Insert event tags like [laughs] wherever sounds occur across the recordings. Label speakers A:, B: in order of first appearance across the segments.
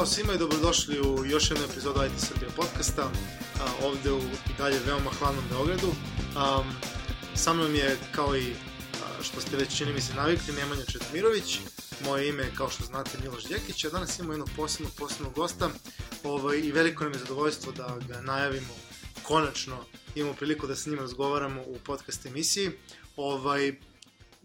A: Ćao svima i dobrodošli u još jednu epizodu IT Srbija podcasta, a, ovde u i dalje veoma hladnom Beogradu. Um, sa mnom je, kao i a, što ste već čini mi se navikli, Nemanja Četmirović. Moje ime je, kao što znate, Miloš Đekić, a danas imamo jednog posebnog, posebnog gosta ovaj, i veliko nam je zadovoljstvo da ga najavimo konačno imamo priliku da sa njim razgovaramo u podcast emisiji. Ovaj,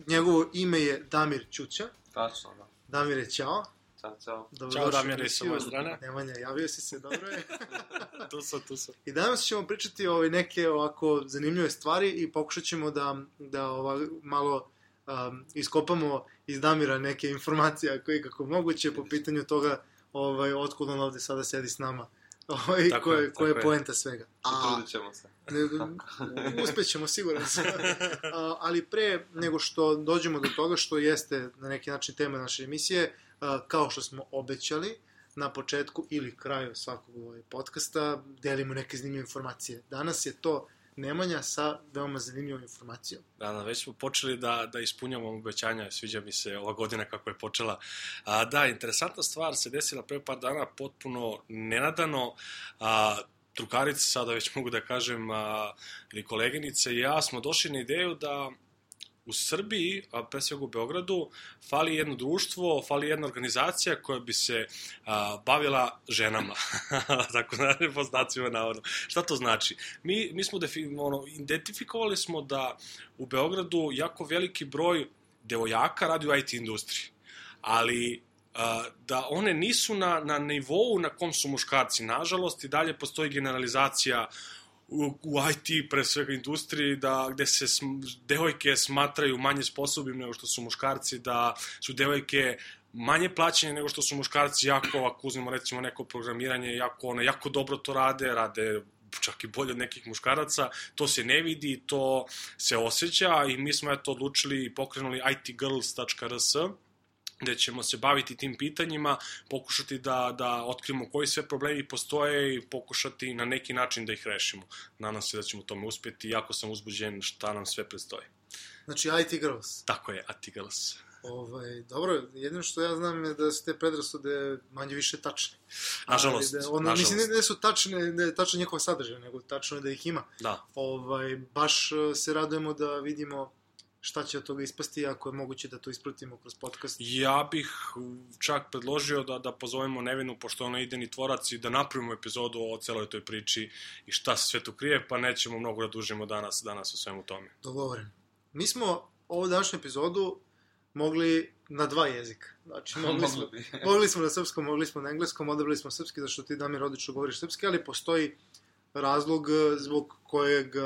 A: njegovo ime je Damir Ćuća.
B: Tačno, da.
A: Damire, ćao.
B: Ćao, čao.
C: Ćao,
A: u
C: Damire, sa
A: emisiju.
C: moje strane.
A: Nemanja, javio si se, dobro je. [laughs]
C: tu sam, tu sam.
A: I danas ćemo pričati o neke ovako zanimljive stvari i pokušat ćemo da, da ova, malo um, iskopamo iz Damira neke informacije ako je kako moguće po pitanju toga ovaj, otkud on ovde sada sedi s nama. [laughs] Ovaj,
C: Tako
A: ko je,
C: je,
A: ko je poenta svega.
B: Potrudit ćemo se.
A: Ne, uspećemo, siguran sam. [laughs] A, ali pre nego što dođemo do toga što jeste na neki način tema naše emisije, a, kao što smo obećali na početku ili kraju svakog ovaj podcasta, delimo neke zanimljive informacije. Danas je to Nemanja sa veoma zanimljivom informacijom.
C: Da, da, već smo počeli da, da ispunjamo obećanja, sviđa mi se ova godina kako je počela. A, da, interesantna stvar se desila pre par dana, potpuno nenadano. A, drugarice, sada već mogu da kažem, a, ili koleginice i ja smo došli na ideju da u Srbiji, a pre svega u Beogradu, fali jedno društvo, fali jedna organizacija koja bi se a, bavila ženama. [laughs] Tako da, po znacima navodno. Šta to znači? Mi, mi smo defi, ono, identifikovali smo da u Beogradu jako veliki broj devojaka radi u IT industriji. Ali da one nisu na, na nivou na kom su muškarci. Nažalost, i dalje postoji generalizacija u, u IT, pre svega industriji, da, gde se sm, devojke smatraju manje sposobnim nego što su muškarci, da su devojke manje plaćene nego što su muškarci, jako, ako uzmemo recimo neko programiranje, jako, one, jako dobro to rade, rade čak i bolje od nekih muškaraca, to se ne vidi, to se osjeća i mi smo eto odlučili i pokrenuli itgirls.rs, gde ćemo se baviti tim pitanjima, pokušati da, da otkrimo koji sve problemi postoje i pokušati na neki način da ih rešimo. Nadam se da ćemo tome uspeti, jako sam uzbuđen šta nam sve predstoji.
A: Znači IT Girls.
C: Tako je, Atigals.
A: Ovaj, dobro, jedino što ja znam je da su te predrasude manje više tačne.
C: Nažalost,
A: da, ono,
C: nažalost.
A: Mislim, ne, ne su tačne, ne je tačan njihova sadržaj, nego tačno je da ih ima.
C: Da,
A: Ovaj, baš eh, se radujemo da vidimo šta će od toga ispasti, ako je moguće da to ispratimo kroz podcast.
C: ja bih čak predložio da, da pozovemo Nevinu, pošto ona ide ni tvorac, i da napravimo epizodu o celoj toj priči i šta se sve tu krije, pa nećemo mnogo da dužimo danas, danas o svemu tome.
A: Dogovoren. Mi smo ovu današnju epizodu mogli na dva jezika. Znači, [laughs] mogli smo, mogli smo na srpskom, mogli smo na engleskom, odabrali smo srpski, zašto ti, Damir, odlično govoriš srpski, ali postoji razlog eh, zbog kojeg, eh,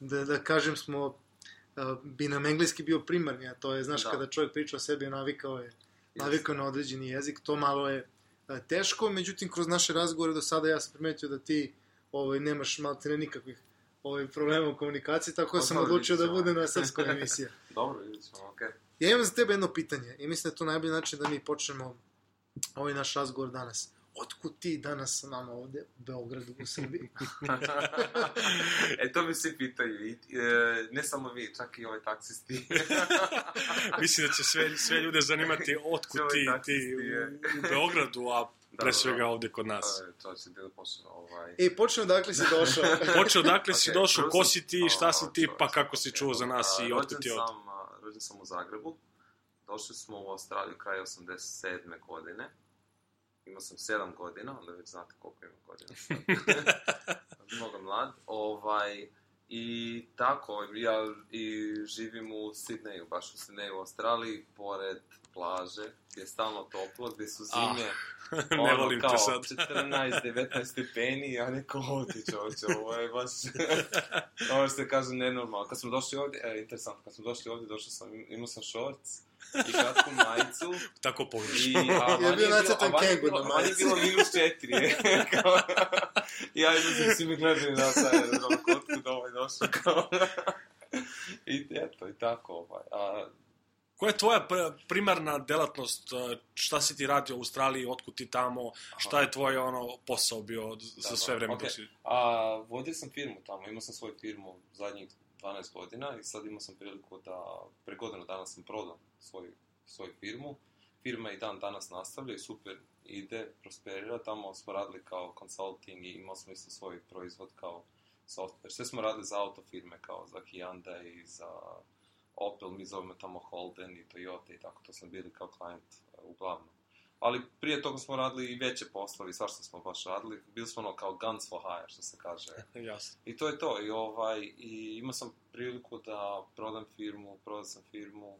A: da, da kažem, smo, bi nam engleski bio primarni, a to je, znaš,
B: Da.
A: kada čovjek priča o sebi, navikao je, navikao na određeni jezik, to malo je teško, međutim, kroz naše razgovore do sada ja sam primetio da ti ovaj, nemaš malo ne nikakvih ovaj, problema u komunikaciji, tako da
B: Pa
A: sam
B: dobro,
A: odlučio da bude na srpskoj emisija. [laughs]
B: Dobro, vidit ćemo, okej.
A: Ja imam za tebe jedno pitanje i mislim da je to najbolji način da mi počnemo ovaj naš razgovor danas. Otkud ti danas sa nama ovde u Beogradu, u Srbiji? [laughs]
B: e, to mi svi pitaju. I, e, ne samo vi, čak i ovaj taksisti. [laughs]
C: Mislim da će sve, sve ljude zanimati otkud ti, ti u, u Beogradu, a pre
B: da,
C: svega
B: da.
C: ovde kod nas.
B: E, to će da počne, ovaj...
A: E, počnemo dakle si došao. [laughs]
C: Počeo odakle si
B: Okej,
C: došao, ko si ti, šta si ti, pa kako si čuo za nas i otkud ti od...
B: Rođen sam u Zagrebu. Došli smo u Australiju kraj 87. godine. Imao sam 7 godina, onda već znate koliko imam godina. [laughs] Mnogo mlad. Ovaj, I tako, ja i živim u Sidneju, baš u Sidneju u Australiji, pored plaže, gdje je stalno toplo, gdje su zime,
C: Ah, [laughs] ne volim
B: kao
C: sad.
B: 14-19 stepeni, ja neko ovdje čovječe, ovo je baš, [laughs] ovo se kaže nenormalno. Kad smo došli ovdje, e, interesantno, kad smo došli ovdje, došao sam, imao sam shorts [laughs] i kratku majicu,
C: Tako pogrešno.
B: i, [laughs] a
A: bio
B: je bilo, a
A: nacrtan kengur
B: bilo,
A: na majici.
B: bilo minus četiri, [laughs] kao, ja mislim, svi mi gledali na ono, kotku da ovaj došao, kao, i eto, i tako, ovaj, a
C: Koja je tvoja pr- primarna delatnost? uh, Šta si ti radio u Australiji, otkud ti tamo? Šta je tvoj ono posao bio za
B: Da,
C: sve
B: da,
C: vreme dok si...
B: A vodio sam firmu tamo, imao sam svoju firmu zadnjih 12 godina i sad imao sam priliku da, pre godinu dana sam prodao svoju, svoju firmu firma i dan danas nastavlja i super ide, prosperira, tamo smo radili kao consulting i imali smo isto svoj proizvod kao software. Sve smo radili za auto firme, kao za Hyundai, za Opel, mi zovemo tamo Holden i Toyota i tako, to smo bili kao klijent uh, uglavnom. Ali prije toga smo radili i veće poslovi, svašta smo baš radili. Bili smo ono kao guns for hire, što se kaže. [laughs]
C: Jasno.
B: I to je to. I, ovaj, i imao sam priliku da prodam firmu, prodao sam firmu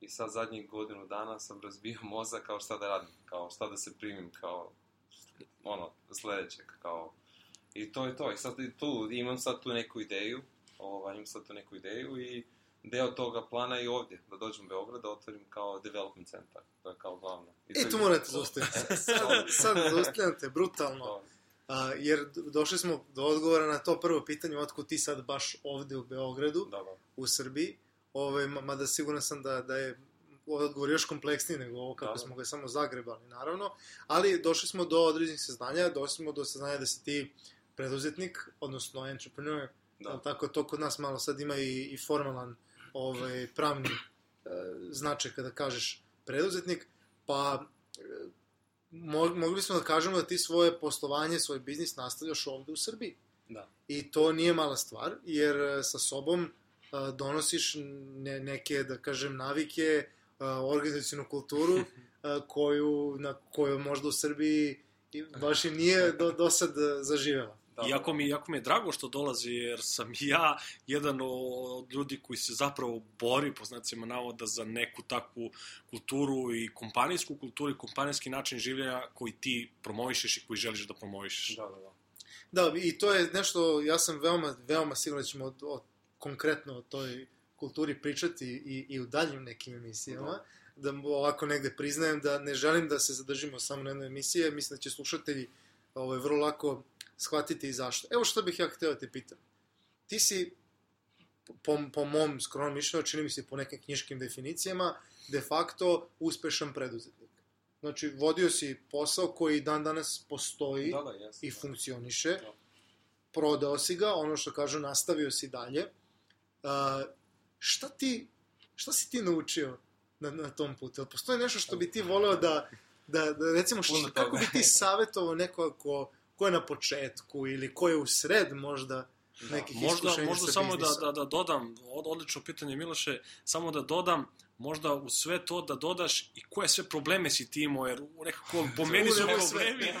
B: i sad zadnjih godinu dana sam razbio mozak kao šta da radim, kao šta da se primim, kao ono, sledećeg, kao I to je to. I sad i tu, imam sad tu neku ideju, ovaj, imam sad tu neku ideju i deo toga plana i ovdje, da dođem u Beograd, da otvorim kao development centar, to je kao glavno. I
A: E, tu morate zaustaviti. [laughs] Sad, sad zaustavljate, brutalno.
B: To-
A: A, jer došli smo do odgovora na to prvo pitanje, otkud ti sad baš ovde u Beogradu,
B: Da, da.
A: u Srbiji. Ove, ma- mada siguran sam da, da je odgovor još kompleksniji nego ovo kako
B: Da, da.
A: smo ga samo zagrebali, naravno. Ali došli smo do određenih saznanja, došli smo do saznanja da si ti preduzetnik, odnosno entrepreneur,
B: da.
A: tako to kod nas malo sad ima i, i formalan ovaj, pravni e, značaj kada kažeš preduzetnik, pa e, mo, mogli bismo da kažemo da ti svoje poslovanje, svoj biznis nastavljaš ovde u Srbiji.
B: Da.
A: I to nije mala stvar, jer e, sa sobom donosiš ne, neke, da kažem, navike, organizacijnu kulturu [laughs] koju, na koju možda u Srbiji baš i nije do, do sad zaživela.
B: Da,
C: Iako mi, iako mi je drago što dolazi, jer sam ja jedan od ljudi koji se zapravo bori, po znacima navoda, za neku takvu kulturu i kompanijsku kulturu i kompanijski način življenja koji ti promovišeš i koji želiš da promovišeš.
B: Da, da, da.
A: Da, i to je nešto, ja sam veoma, veoma siguran da ćemo o, o, konkretno o toj kulturi pričati i, i u daljim nekim emisijama. Da. da ovako negde priznajem da ne želim da se zadržimo samo na jednoj emisiji, mislim da će slušatelji ovaj, vrlo lako shvatiti i zašto. Evo što bih ja hteo da te pitam. Ti si, po, po mom skromnom mišljenju, čini mi se po nekim knjiškim definicijama, de facto uspešan preduzetnik. Znači, vodio si posao koji dan danas postoji
B: Da, da, jesam.
A: i
B: da.
A: funkcioniše.
B: Da.
A: Prodao si ga, ono što kažu, nastavio si dalje. Uh, šta ti, šta si ti naučio na, na tom putu? Postoji nešto što bi ti voleo da, da, da recimo, što, kako bi ti savjetovao nekoga ko, ko je na početku ili ko je u sred možda
B: Da.
A: nekih
C: Možda,
A: iskušenja
C: možda
A: sa
C: samo da, da, da dodam, od, odlično pitanje Miloše, samo da dodam, možda u sve to da dodaš i koje sve probleme si ti imao, jer u nekako [laughs] po meni su
A: Nemamo sve, [laughs]
C: problemi,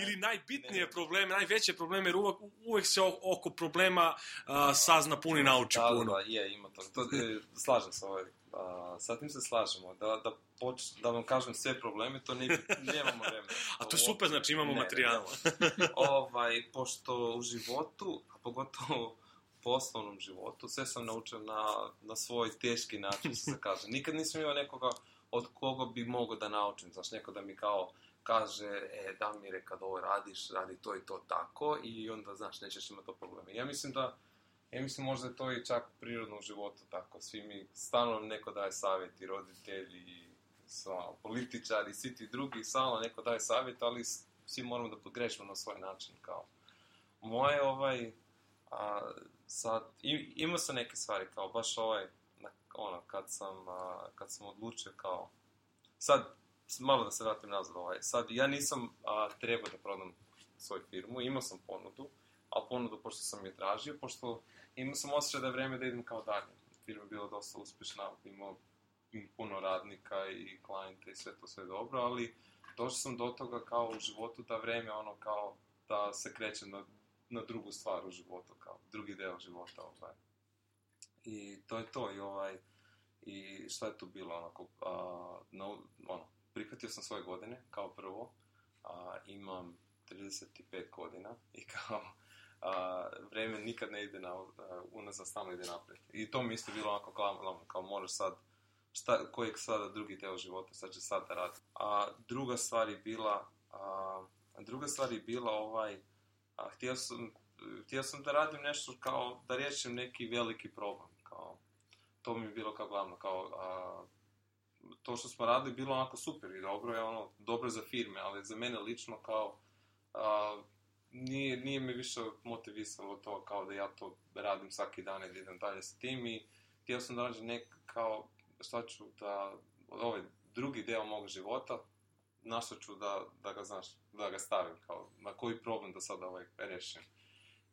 C: ili najbitnije probleme, najveće probleme, jer uvek, uvek se oko problema a, sazna puni nauči
B: da,
C: puno.
B: Da, da, je, ima to. to e, slažem se ovaj. A, sa tim se slažemo. Da, da, poč, da vam kažem sve probleme, to ne, nemamo vremena. [laughs]
C: A to je super, znači imamo
B: Ne,
C: materijala.
B: ne. [laughs] ovaj, pošto u životu, a pogotovo u poslovnom životu, sve sam naučio na, na svoj teški način, što se kaže. Nikad nisam imao nekoga od koga bi mogao da naučim. Znaš, neko da mi kao kaže, e, Damire, kad ovo radiš, radi to i to tako, i onda, znaš, nećeš imati to probleme. Ja mislim da, ja mislim možda je to i čak prirodno u životu tako. Svi mi, stalno nam neko daje savjet, i roditelji, i sva, političari, svi ti drugi, stalno neko daje savjet, ali svi moramo da pogrešimo na svoj način, kao. Moje, ovaj, a, sad, i, imao sam neke stvari, kao baš ovaj, na, ono, kad sam, a, kad sam odlučio, kao, sad, malo da se vratim nazad, ovaj, sad, ja nisam a, trebao da prodam svoju firmu, imao sam ponudu, a ponudu, pošto sam je tražio, pošto imao sam osjećaj da je vreme da idem kao dalje. Firma je bila dosta uspešna, imao im puno radnika i klijente i sve to sve dobro, ali došao sam do toga kao u životu da vreme ono kao da se krećem na, na drugu stvar u životu, kao drugi deo života, ovaj. I to je to, i ovaj, i šta je tu bilo, onako, a, na, ono, prihvatio sam svoje godine, kao prvo, a, imam 35 godina i kao, a, vreme nikad ne ide na, a, unazad, stalno ide napred. I to mi isto bilo onako glavno, kao moraš sad, šta, koji je sada drugi deo života, sad će sad da radi. A druga stvar je bila, a, druga stvar je bila ovaj, a, htio sam, htio sam da radim nešto kao, da riješim neki veliki problem, kao, to mi je bilo kao glavno, kao, a, to što smo radili bilo onako super i dobro je ono, dobro za firme, ali za mene lično kao, a, nije, nije me više motivisalo to kao da ja to radim svaki dan i da idem dalje sa tim i htio sam da nađem nek, kao, šta ću da, ove drugi deo mog života, našao ću da, da ga, znaš, da ga stavim, kao, na koji problem da sad ovaj rešim.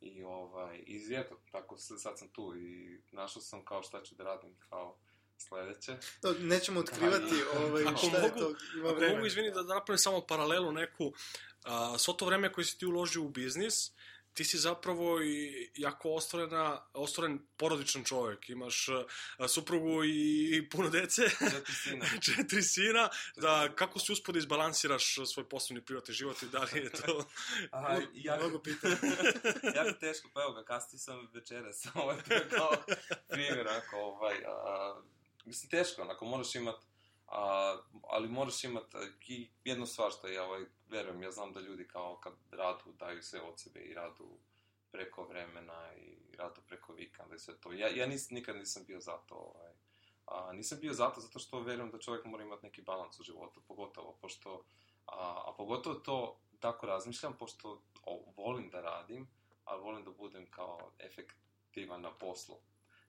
B: I, ovaj, i eto, tako sad sam tu i našao sam kao šta ću da radim, kao, sledeće.
A: Nećemo otkrivati ovaj,
C: Ako
A: šta
C: mogu-
A: je to, ima
C: Ako mogu, izvini, da da napravim samo paralelu neku, a, svo to vreme koje si ti uložio u biznis, ti si zapravo i jako ostvorena, ostvoren porodičan čovjek. Imaš a, suprugu i, i puno dece,
B: Četiri sina. [laughs]
C: četiri sina, da kako si uspio da izbalansiraš svoj poslovni privatni život i da li je to... [laughs]
B: Aha, jako,
A: Mnogo pitanja. [laughs]
B: jako teško, pa evo ga, kasnije sam večeras, to je kao primjer, ako, ovaj, a, mislim, teško, onako, moraš imat, a, ali moraš imat i jednu stvar što ja, ovaj, verujem, ja znam da ljudi kao kad radu, daju sve od sebe i radu preko vremena i radu preko vikenda i sve to. Ja, ja nis, nikad nisam bio za to, ovaj, a, nisam bio zato, zato što verujem da čovjek mora imati neki balans u životu, pogotovo, pošto, a, a pogotovo to tako razmišljam, pošto o, volim da radim, ali volim da budem kao efektivan na poslu.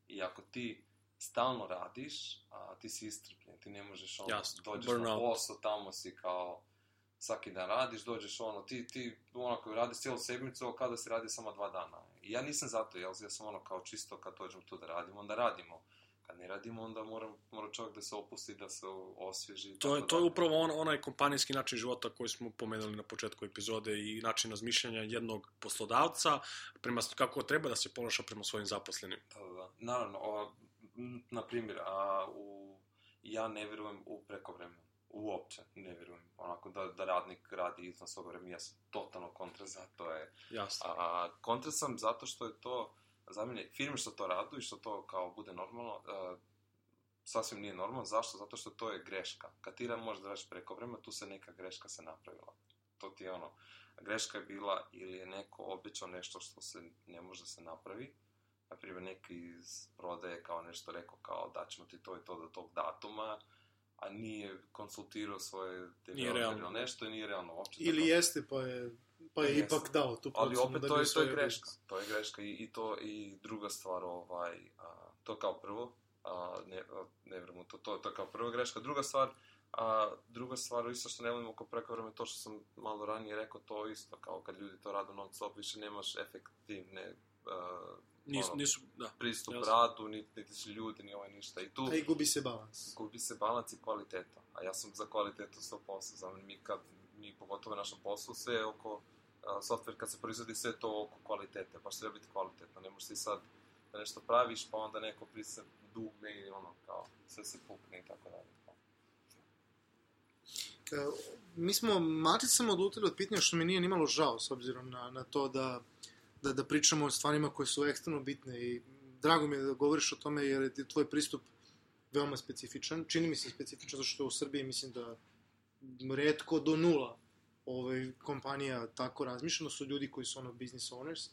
B: I ako ti stalno radiš, a ti si istrpljen, ti ne možeš ono,
C: Jasno,
B: dođeš na posao, tamo si kao svaki dan radiš, dođeš ono, ti, ti onako radiš cijelu sedmicu, kada si radi samo dva dana. I ja nisam zato, jel, ja sam ono kao čisto kad dođem tu da radimo, onda radimo. Kad ne radimo, onda mora, mora čovjek da se opusti, da se osvježi.
C: To je, to je
B: dalje.
C: upravo on, onaj kompanijski način života koji smo pomenuli na početku epizode i način razmišljanja jednog poslodavca prema kako treba da se ponaša prema svojim zaposlenim.
B: Da, da, da. Naravno, o, na primjer, a, u, ja ne vjerujem u prekovremeno. Uopće ne vjerujem. Onako da, da radnik radi izvan svog vremena. Ja sam totalno kontra za to. Je.
C: Jasno.
B: A, kontra sam zato što je to, za mene, firme što to radu i što to kao bude normalno, a, sasvim nije normalno. Zašto? Zato što to je greška. Kad ti možeš da radiš preko vremena, tu se neka greška se napravila. To ti je ono, greška je bila ili je neko obećao nešto što se ne može da se napravi, na primjer, neki iz prodaje kao nešto rekao kao da ćemo ti to i to do tog datuma, a nije konsultirao svoje
C: realno.
B: ili nešto i nije realno uopće.
A: Ili
B: tako-
A: jeste, pa je, pa je
B: Jeste.
A: ipak dao tu
B: ali opet
A: da
B: to je, to je greška.
A: biznis.
B: To je greška i, i to i druga stvar, ovaj, a, to kao prvo, a, ne, a, ne vjerujem u to, to, to je kao prva greška. Druga stvar, a, druga stvar, isto što ne volim oko prekovremena, to što sam malo ranije rekao, to isto, kao kad ljudi to rade non stop, više nemaš efektivne a,
C: Nisu,
B: ono,
C: nisu, da.
B: pristup
C: Jasno.
B: radu, niti, niti su ljudi, ni ovaj ništa. I tu
A: A i gubi se balans.
B: gubi se balans i kvaliteta. A ja sam za kvalitetu 100%. Za mi kad, mi pogotovo u našem poslu, sve je oko, a, software kad se proizvodi, sve to oko kvalitete. Baš treba biti kvalitetno. Ne možeš ti sad da nešto praviš, pa onda neko prisa dugne i ono, kao, sve se pukne i tako dalje.
A: E, mi smo mačice sam odlutili od pitanja što mi nije nimalo žao s obzirom na, na to da, da, da pričamo o stvarima koje su ekstremno bitne i drago mi je da govoriš o tome jer je tvoj pristup veoma specifičan. Čini mi se specifičan zato što u Srbiji mislim da redko do nula ovaj, kompanija tako razmišljeno su ljudi koji su ono business owners.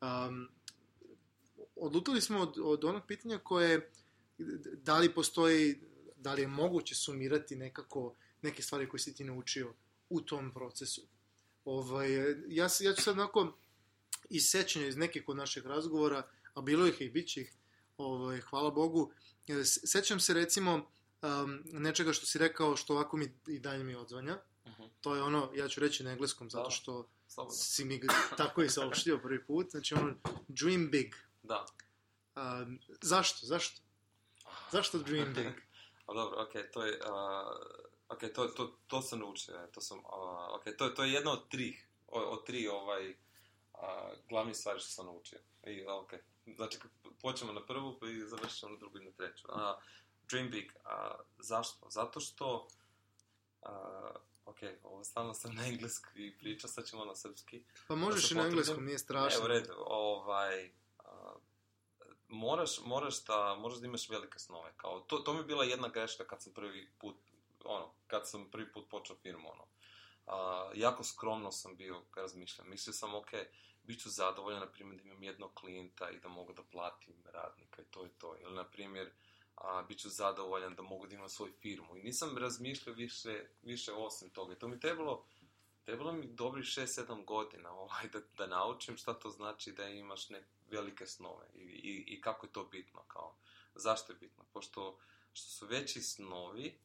A: Um, odlutali smo od, od onog pitanja koje da li postoji, da li je moguće sumirati nekako neke stvari koje si ti naučio u tom procesu. Ovaj, ja, ja ću sad onako iz sećanja iz nekih od naših razgovora, a bilo ih i bit ih, ovaj, hvala Bogu, e, sećam se recimo um, nečega što si rekao što ovako mi i dalje mi odzvanja.
B: Mhm.
A: To je ono, ja ću reći na engleskom, zato
B: Da.
A: što
B: Slobodno.
A: si mi [laughs] tako i saopštio prvi put. Znači ono, dream big.
B: Da.
A: Um, zašto? Zašto? Zašto dream big? [laughs]
B: A dobro, okej, to je, uh, okej, to, to, to sam naučio, to sam, uh, okej, to, to je jedno od tri, od, od tri, ovaj, uh, glavnih stvari što sam naučio. I, okej, znači, počnemo na prvu, pa i završit ćemo na drugu i na treću. Uh, dream big, uh, zašto? Zato što, uh, okej, ovo stalno sam na engleski priča, sad ćemo na srpski.
A: Pa možeš
B: se
A: i na engleskom, nije strašno.
B: Evo, u redu, ovaj, a, moraš, moraš, da, moraš da imaš velike snove. Kao, to, to mi je bila jedna greška kad sam prvi put, ono, kad sam prvi put počeo ono. A, jako skromno sam bio, kad razmišljam. Mislio sam, ok, bit ću zadovoljan, na primjer, da imam jednog klijenta i da mogu da platim radnika i to je to. Ili, na primjer, a, bit ću zadovoljan da mogu da imam svoju firmu. I nisam razmišljao više, više osim toga. I to mi trebalo, trebalo mi dobri 6-7 godina [laughs] ovaj, da, da naučim šta to znači da imaš ne, velike snove i, i, i kako je to bitno, kao, zašto je bitno, pošto što su veći snovi,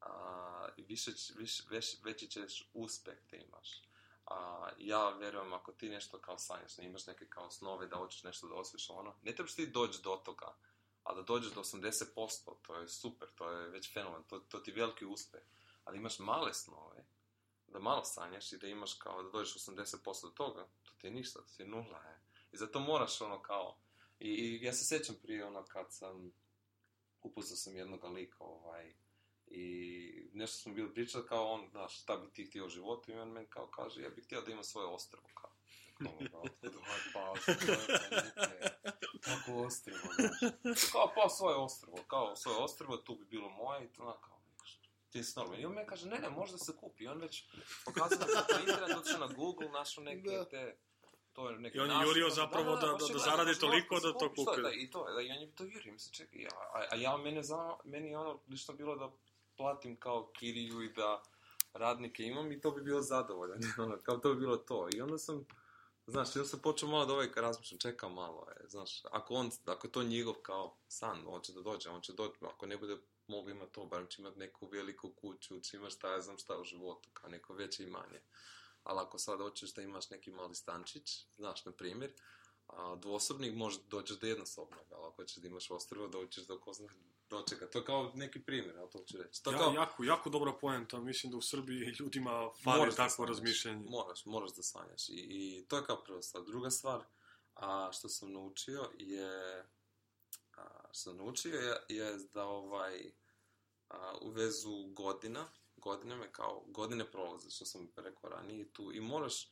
B: a, više, više, već, veći ćeš uspeh da imaš. A, ja vjerujem, ako ti nešto kao sanjaš, ne imaš neke kao snove da hoćeš nešto da osviš, ono, ne trebaš ti doći do toga, a da dođeš do 80%, to je super, to je već fenomen, to, to ti je veliki uspeh. Ali imaš male snove, da malo sanjaš i da imaš kao, da dođeš 80% do toga, to ti je ništa, to ti je nula, je. I zato moraš ono kao, i, i ja se sjećam prije ono kad sam, upoznao sam jednog lika, ovaj, i nešto smo bili pričali kao on, znaš, šta bi ti htio u životu i on meni kao kaže, ja bih htio da imam svoje ostrvo, kao. Ovaj pauza, tako ostrvo, znaš. Kao, pa svoje ostrvo, kao svoje ostrvo, tu bi bilo moje i to, ono, kao, ti si normalno. I on meni kaže, ne, ne, možda se kupi. I on već pokazao na internet, otišao na Google, našao neke
A: Da.
B: te to je neki
C: I on je jurio
B: da,
C: zapravo da- da-
B: baš je
C: da
B: gledao,
C: zaradi
B: baš
C: toliko
B: lako
C: da to
B: kupi. Da, i to, da, i on je to jurio, mislim, čekaj, ja, a, a ja, mene za, meni je ono, lično bilo da platim kao kiriju i da radnike imam i to bi bilo zadovoljan, [laughs] kao to bi bilo to. I onda sam, znaš, onda sam počeo malo da ovaj razmišljam, čekam malo, je, znaš, ako on, ako je to njegov kao san, on će da dođe, on će doći, ako ne bude mogu imati to, barem će imati neku veliku kuću, će imaš šta ja znam šta u životu, kao neko veće imanje. Ali ako sad hoćeš da imaš neki mali stančić, znaš, na primjer, a dvosobnik možda dođeš do jednosobnog, ali ako hoćeš da imaš ostrvo, dođeš do ko zna do čega. To je kao neki primjer, ali to ću reći. To
C: Ja,
B: kao,
C: jako, jako dobra poenta, mislim da u Srbiji ljudima fali
B: da
C: takvo
B: sanjaš.
C: razmišljanje.
B: Moraš, moraš da sanjaš. I, I to je kao prva stvar. Druga stvar, a, što sam naučio je... A, što sam naučio je, je da ovaj, a, u vezu godina, godine me kao, godine prolaze, što sam rekao ranije tu. I moraš, e,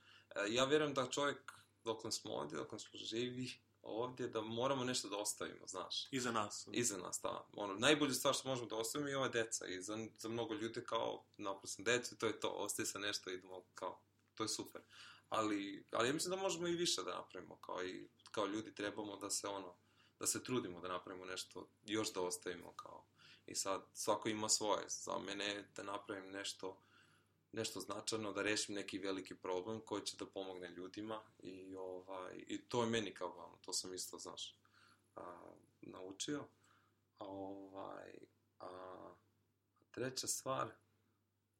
B: ja vjerujem da čovjek, dok smo ovdje, dok smo živi ovdje, da moramo nešto da ostavimo, znaš.
C: Iza nas.
B: Iza nas, da. Ono, najbolja stvar što možemo da ostavimo je ova deca. I za, za mnogo ljudi kao, naprosto decu, to je to, ostaje se nešto i idemo kao, to je super. Ali, ali ja mislim da možemo i više da napravimo, kao i kao ljudi trebamo da se ono, da se trudimo da napravimo nešto, još da ostavimo kao. I sad, svako ima svoje. Za mene da napravim nešto, nešto značajno, da rešim neki veliki problem koji će da pomogne ljudima i, ovaj, i to je meni kao glavno, to sam isto, znaš, a, naučio. A, ovaj, a, treća stvar,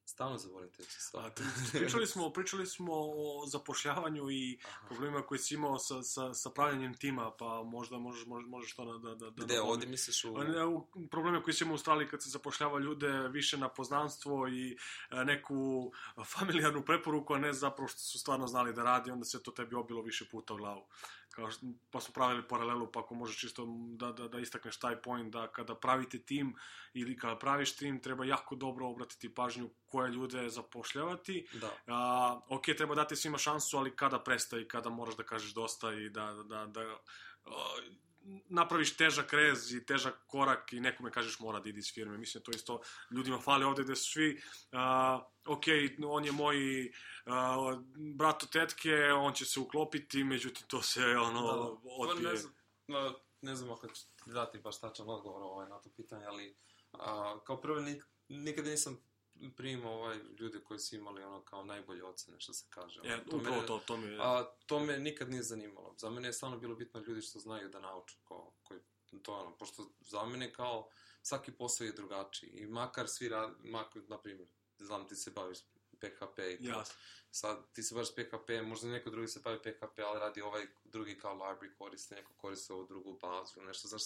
B: stalno zaboravim treću stvar.
C: A, pričali smo, pričali smo o zapošljavanju i
B: Aha.
C: problemima koje si imao sa, sa, sa pravljanjem tima, pa možda možeš, možeš, možeš to da... da, da
B: Gde,
C: da-
B: ovdje misliš u...
C: Pa ne, u- Probleme koje si imao u Australiji kad se zapošljava ljude više na poznanstvo i e, neku familijarnu preporuku, a ne zapravo što su stvarno znali da radi, onda se to tebi obilo više puta u glavu. Kao što, pa smo pravili paralelu, pa ako možeš čisto da, da, da istakneš taj point, da kada pravite tim ili kada praviš tim, treba jako dobro obratiti pažnju koje ljude zapošljavati.
B: Da,
C: A, ok, treba dati svima šansu, ali kada prestaje kada moraš da kažeš dosta i da, da, da, da a, napraviš težak rez i težak korak i nekome kažeš mora da ide iz firme. Mislim, to isto ljudima fali ovde gde su svi, a, ok, on je moj a, brat od tetke, on će se uklopiti, međutim to se ono
B: Pa
C: odbije.
B: Ne znam, ne znam ako ću ti dati baš tačan odgovor ovaj, na to pitanje, ali a, kao prvo nik, nikada nisam primao ovaj, ljude koji su imali ono kao najbolje ocene, što se kaže.
C: E,
B: Ono,
C: upravo
B: mene-
C: to, to mi je...
B: A to me nikad nije zanimalo. Za mene je stvarno bilo bitno ljudi što znaju da nauču. Ko, koji, to je ono, pošto za mene kao svaki posao je drugačiji. I makar svi rad, makar, na primjer, znam ti se baviš PHP i to.
C: Jasno.
B: Sad ti se baviš PHP, možda neko drugi se bavi PHP, ali radi ovaj drugi kao library koriste, neko koriste ovu drugu bazu, nešto, znaš,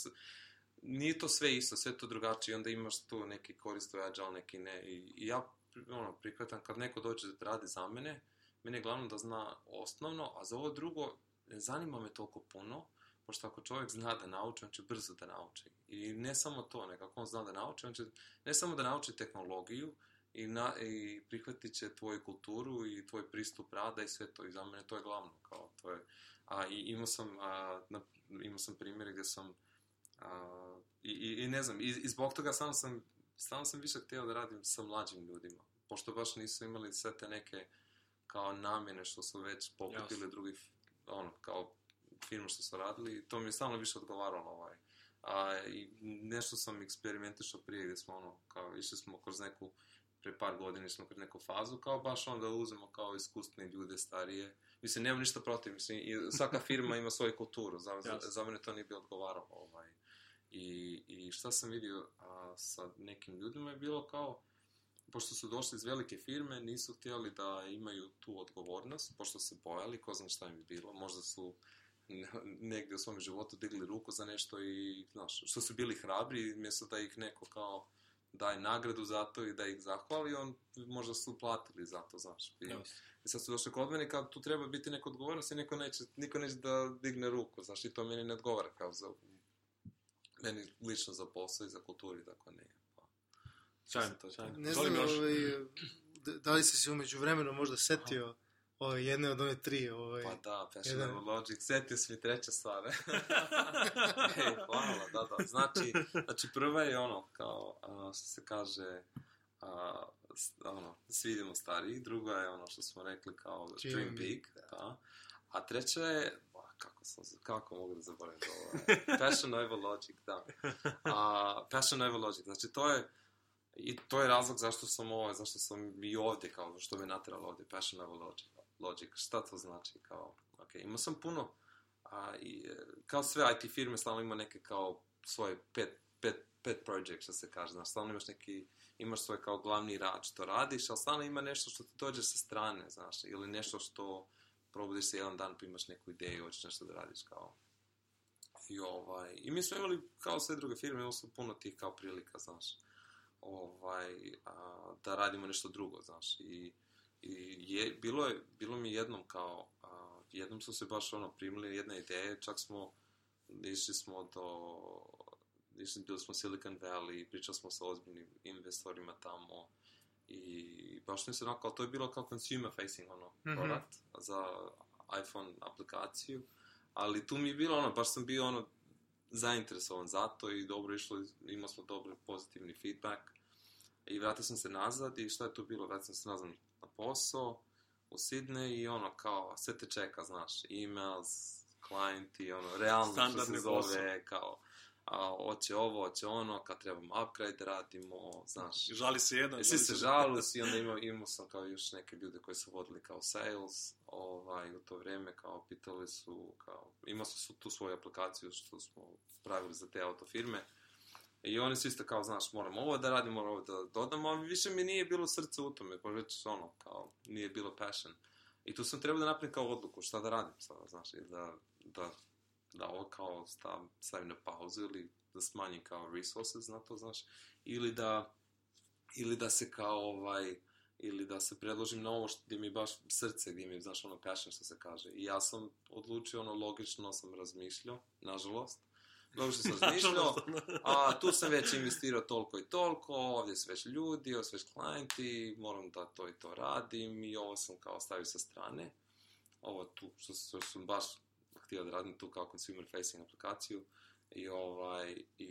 B: nije to sve isto, sve to drugačije, onda imaš tu neki koriste agile, neki ne, i, i ja ono, prihvatam kad neko dođe da radi za mene, meni je glavno da zna osnovno, a za ovo drugo ne zanima me toliko puno, pošto ako čovjek zna da nauči, on će brzo da nauči. I ne samo to, nego ako on zna da nauči, on će ne samo da nauči tehnologiju, i, na, i prihvatit će tvoju kulturu i tvoj pristup rada i sve to. I za mene to je glavno. Kao, to je, a, I imao sam, a, na, imao sam primjere gdje sam a, i, i, i ne znam, i, i zbog toga samo sam, samo sam više htio da radim sa mlađim ljudima. Pošto baš nisu imali sve te neke kao namjene što su već poput ili drugih ono, kao firma što su radili i to mi je stalno više odgovaralo ovaj. A, I nešto sam eksperimentišao prije gdje smo ono, kao išli smo kroz neku pre par godina smo kroz neku fazu, kao baš onda uzmemo kao iskusne ljude starije. Mislim, nemam ništa protiv, mislim, i svaka firma [laughs] ima svoju kulturu, za, za, za mene to nije bi odgovaralo. Ovaj. I, I šta sam vidio a, sa nekim ljudima je bilo kao, pošto su došli iz velike firme, nisu htjeli da imaju tu odgovornost, pošto se bojali, ko zna šta im je bilo, možda su negdje u svom životu digli ruku za nešto i, znaš, što su bili hrabri, mjesto da ih neko kao daje nagradu za to i da ih zahvali, on možda su platili za to, znaš. I,
C: Jasno.
B: i sad su došli kod mene kad tu treba biti neka odgovornost i niko neće, niko neće da digne ruku, znaš, i to meni ne odgovara kao za, meni lično za posao i za kulturi, tako ne. Pa,
C: Sjajno,
B: to-
C: sjajno.
A: Ne znam,
C: Miloš.
A: ovaj, da li si se umeđu vremenu možda setio ovaj, jedne od one tri, ovaj,
B: Pa da, Passion
A: jedan-
B: Logic, setio si mi treća stvar. [laughs] Ej, hvala, da, da. Znači, znači prva je ono, kao, a, što se kaže, a, s- ono, svidimo stariji, druga je ono što smo rekli kao
A: Dream
B: Dream
A: big,
B: da. A treća je, sam, kako mogu da zaboravim to, ovaj, [laughs] Passion Over Logic, da. A, Passion Over Logic, znači to je, i to je razlog zašto sam ovo, zašto sam i ovdje, kao, što me natralo ovdje, Passion Over Logic. Logic, šta to znači, kao, ok, imao sam puno, a, i, e, kao sve IT firme, stalno ima neke kao svoje pet, pet, pet project, što se kaže, znaš, stalno imaš neki, imaš svoj kao glavni rad što radiš, ali stalno ima nešto što ti dođe sa strane, znaš, ili nešto što probudiš se jedan dan pa imaš neku ideju, hoćeš nešto da radiš kao. I, ovaj, I mi smo imali, kao sve druge firme, imali smo puno tih kao prilika, znaš, ovaj, a, da radimo nešto drugo, znaš, i, i je, bilo, je, bilo mi jednom kao, a, jednom su se baš ono primili jedne ideje, čak smo, išli smo do, išli, bili smo Silicon Valley, pričali smo sa ozbiljnim investorima tamo, i baš mi se onako, ali to je bilo kao consumer facing ono,
A: Mhm.
B: product za iPhone aplikaciju, ali tu mi je bilo ono, baš sam bio ono zainteresovan za to i dobro išlo, imao smo dobri pozitivni feedback i vratio sam se nazad i šta je tu bilo, vratio sam se nazad na posao u Sydney i ono kao, sve te čeka, znaš, emails, klijenti, ono, realno što
C: Standardni
B: se zove,
C: posao.
B: kao, a, hoće ovo, hoće ono, kad trebamo upgrade da radimo, znaš,
C: Žali se jedan.
B: i svi se žalu i [laughs] onda imao, imao sam kao još neke ljude koji su vodili kao sales, ovaj, u to vrijeme, kao pitali su, kao, imao su su tu svoju aplikaciju što smo pravili za te autofirme. I oni su isto kao, znaš, moramo ovo da radimo, moramo ovo da dodamo, ali više mi nije bilo srce u tome, pa već ono, kao, nije bilo passion. I tu sam trebao da napravim kao odluku, šta da radim sada, znaš, ili da, da, da ovo kao stavim, stavim na pauzu ili da smanjim kao resources na to, znaš, ili da, ili da se kao ovaj, ili da se predložim na ovo što, gdje mi baš srce, gdje mi znaš, ono passion što se kaže. I ja sam odlučio, ono, logično sam razmišljao, nažalost, logično sam [laughs] razmišljao, a tu sam već investirao toliko i toliko, ovdje su već ljudi, ovdje su već klijenti, moram da to i to radim i ovo sam kao stavio sa strane. Ovo tu, što, što sam baš htio da radim tu kao consumer facing aplikaciju i ovaj, i,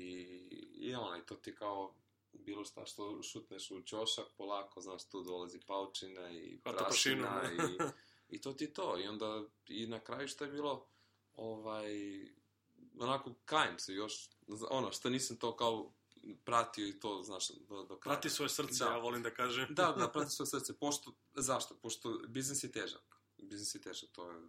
B: i ono, i to ti kao bilo šta što šutneš u ćošak, polako, znaš, tu dolazi paučina i prašina i, i to ti to. I onda, i na kraju što je bilo, ovaj, onako kajem se još, ono, što nisam to kao pratio i to, znaš, do, do kraja.
C: Prati svoje srce,
B: Da.
C: ja volim da kažem.
B: Da, da, [laughs] prati svoje srce. Pošto, zašto? Pošto biznis je težak. Biznis je težak, to, je,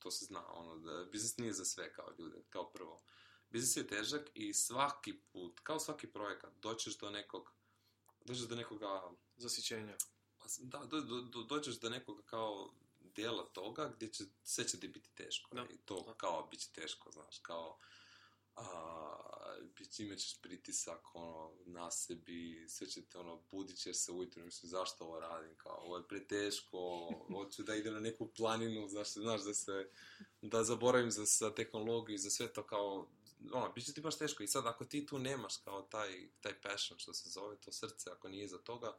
B: to se zna. Ono, da, biznis nije za sve kao ljude, kao prvo. Biznis je težak i svaki put, kao svaki projekat, doćeš do nekog, dođeš do nekoga,
C: Zasićenja.
B: da, do, do, do, dođeš do nekoga kao dijela toga gdje će, sve će ti biti teško.
C: Da,
B: I to
C: da.
B: kao bit će teško, znaš, kao a, bit će, imat ćeš pritisak ono, na sebi, sve će te ono, budit ćeš se ujutro, mislim, zašto ovo radim, kao, ovo je preteško, hoću da idem na neku planinu, znaš, znaš da se, da zaboravim za, za tehnologiju za sve to kao, ono, bit će ti baš teško. I sad ako ti tu nemaš kao taj, taj passion što se zove, to srce, ako nije za toga,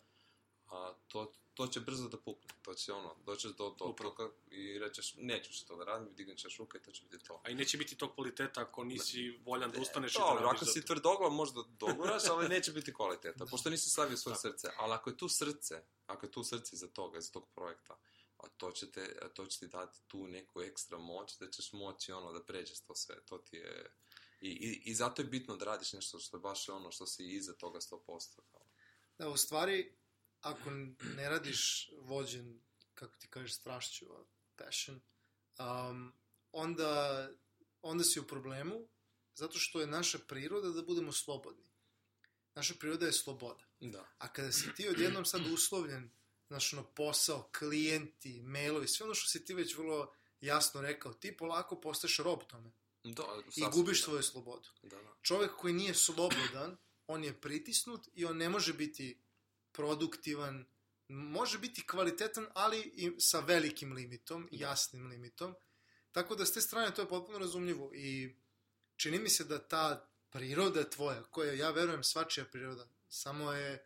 B: a to, to će brzo da pukne, to će ono, doćeš do,
C: Upravo.
B: toga i rećeš, neću se to da radim, dignut ćeš ruke i to će biti to.
C: A i neće biti tog kvaliteta ako nisi voljan da ustaneš i da radiš
B: ako si
C: to.
B: tvrdoglav možda [laughs] doguraš, ali neće biti kvaliteta, pošto nisi stavio svoje srce. Ali ako je tu srce, ako je tu srce za toga, za tog projekta, a to će, te, a to će ti dati tu neku ekstra moć, da ćeš moći ono da pređeš to sve, to ti je... I, i, I zato je bitno da radiš nešto što je baš ono što si iza toga 100%. Kao.
A: Da, u stvari, ako ne radiš vođen, kako ti kažeš, strašću, passion, um, onda, onda si u problemu, zato što je naša priroda da budemo slobodni. naša priroda je sloboda.
C: Da.
A: A kada si ti odjednom sad uslovljen, znaš, ono, posao, klijenti, mailovi, sve ono što si ti već vrlo jasno rekao, ti polako postaješ rob tome
B: Da,
A: i gubiš
B: da.
A: svoju slobodu.
B: Da, da.
A: Čovek koji nije slobodan, on je pritisnut i on ne može biti produktivan, može biti kvalitetan, ali i sa velikim limitom, jasnim limitom. Tako da s te strane to je potpuno razumljivo i čini mi se da ta priroda tvoja, koja ja verujem svačija priroda, samo je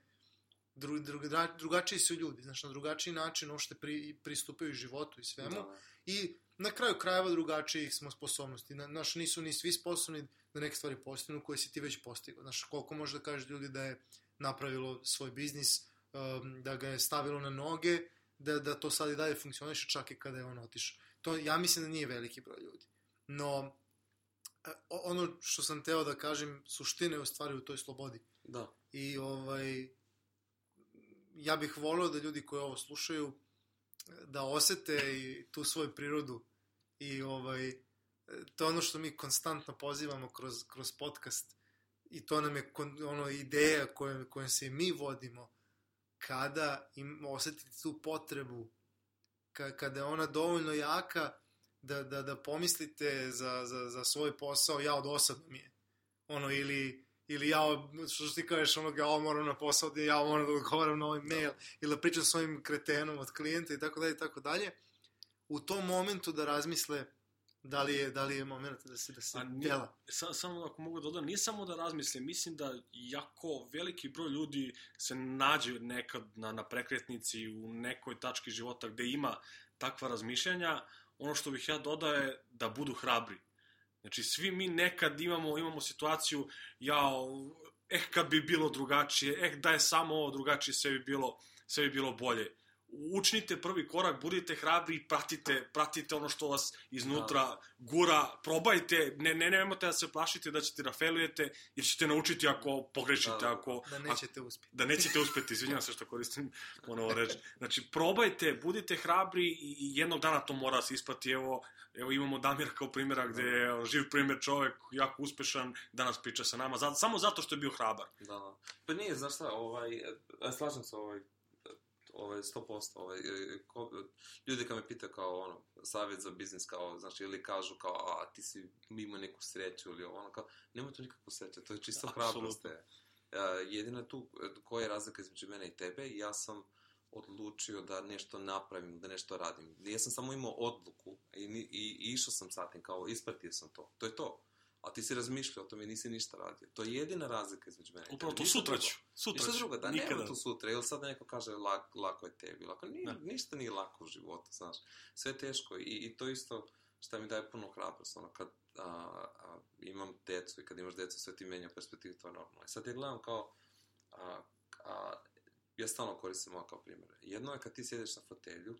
A: dru, druga, drugačiji su ljudi, znaš, na drugačiji način uopšte pri, pristupaju životu i svemu.
B: Da, da.
A: I na kraju krajeva drugačijih smo sposobnosti. Na, naš, nisu ni svi sposobni da neke stvari postignu koje si ti već postigao. Znaš, koliko može da kažeš ljudi da je napravilo svoj biznis, um, da ga je stavilo na noge, da, da to sad i dalje funkcioniše čak i kada je on otišao. To, ja mislim da nije veliki broj ljudi. No, e, ono što sam teo da kažem, suština je u stvari u toj slobodi.
B: Da.
A: I ovaj, ja bih volio da ljudi koji ovo slušaju da osete i tu svoju prirodu i ovaj, to je ono što mi konstantno pozivamo kroz, kroz podcast i to nam je ono ideja kojom, kojom se mi vodimo kada im osetite tu potrebu ka, kada je ona dovoljno jaka da, da, da pomislite za, za, za svoj posao ja od osadno mi je. Ono ili ili ja, što ti kažeš, ono, ja moram na posao, ja moram da odgovaram na ovaj mail, ili da pričam s ovim kretenom od klijenta i tako dalje i tako dalje, u tom momentu da razmisle da li je, da li je moment da se, da se
C: nije-
A: dela.
C: Sa, samo ako mogu da dodam, nije samo da razmislim, mislim da jako veliki broj ljudi se nađe nekad na, na prekretnici u nekoj tački života gde ima takva razmišljanja, ono što bih ja dodao je da budu hrabri. Znači, svi mi nekad imamo, imamo situaciju, ja, eh, kad bi bilo drugačije, eh, da je samo ovo drugačije, sve bi bilo, sve bi bilo bolje. Učnite prvi korak, budite hrabri i pratite, pratite ono što vas iznutra gura, probajte, ne, ne, nemojte da se plašite da ćete da failujete, jer ćete naučiti ako pogrešite,
B: Da, da.
C: ako,
A: Da nećete uspjeti.
C: da nećete uspeti, izvinjam se što koristim ponovo reč. Znači, probajte, budite hrabri i, jednog dana to mora da se isplati. Evo, evo imamo Damir kao primjera gde je živ primjer čovek, jako uspešan, danas priča sa nama, samo zato što je bio hrabar.
B: Da, da. Pa nije, znaš šta, ovaj, e, slažem se, ovaj, ovaj, 100%, ovaj, e, ko, ljudi kad me pitaju kao, ono, savjet za biznis, kao, znači, ili kažu kao, a, ti si imao neku sreću, ili ono, kao, nema tu nikakvu sreću, to je čisto
C: Apsolutno.
B: hrabrost. je. Uh, jedina je tu, e, koja je razlika između mene i tebe, ja sam odlučio da nešto napravim, da nešto radim. Ja sam samo imao odluku i, i, i išao sam sa tim, kao, ispratio sam to. To je to. A ti si razmišljao o tome i nisi ništa radio. To je jedina razlika između mene.
C: Upravo to sutra ću. Sutra
B: Ništa
C: ću.
B: drugo, da
C: Nikada.
B: nema tu sutra, ili sad neko kaže lak, lako je tebi, lako, nije,
C: Da.
B: ništa nije lako u životu, znaš, sve je teško i, i to isto šta mi daje puno hrabrost, ono, kad a, a, imam decu i kad imaš decu, sve ti menja perspektivu, to je normalno. I sad ja gledam kao, a, a, ja stalno koristim ovo kao primjer. Jedno je kad ti sjedeš na fotelju,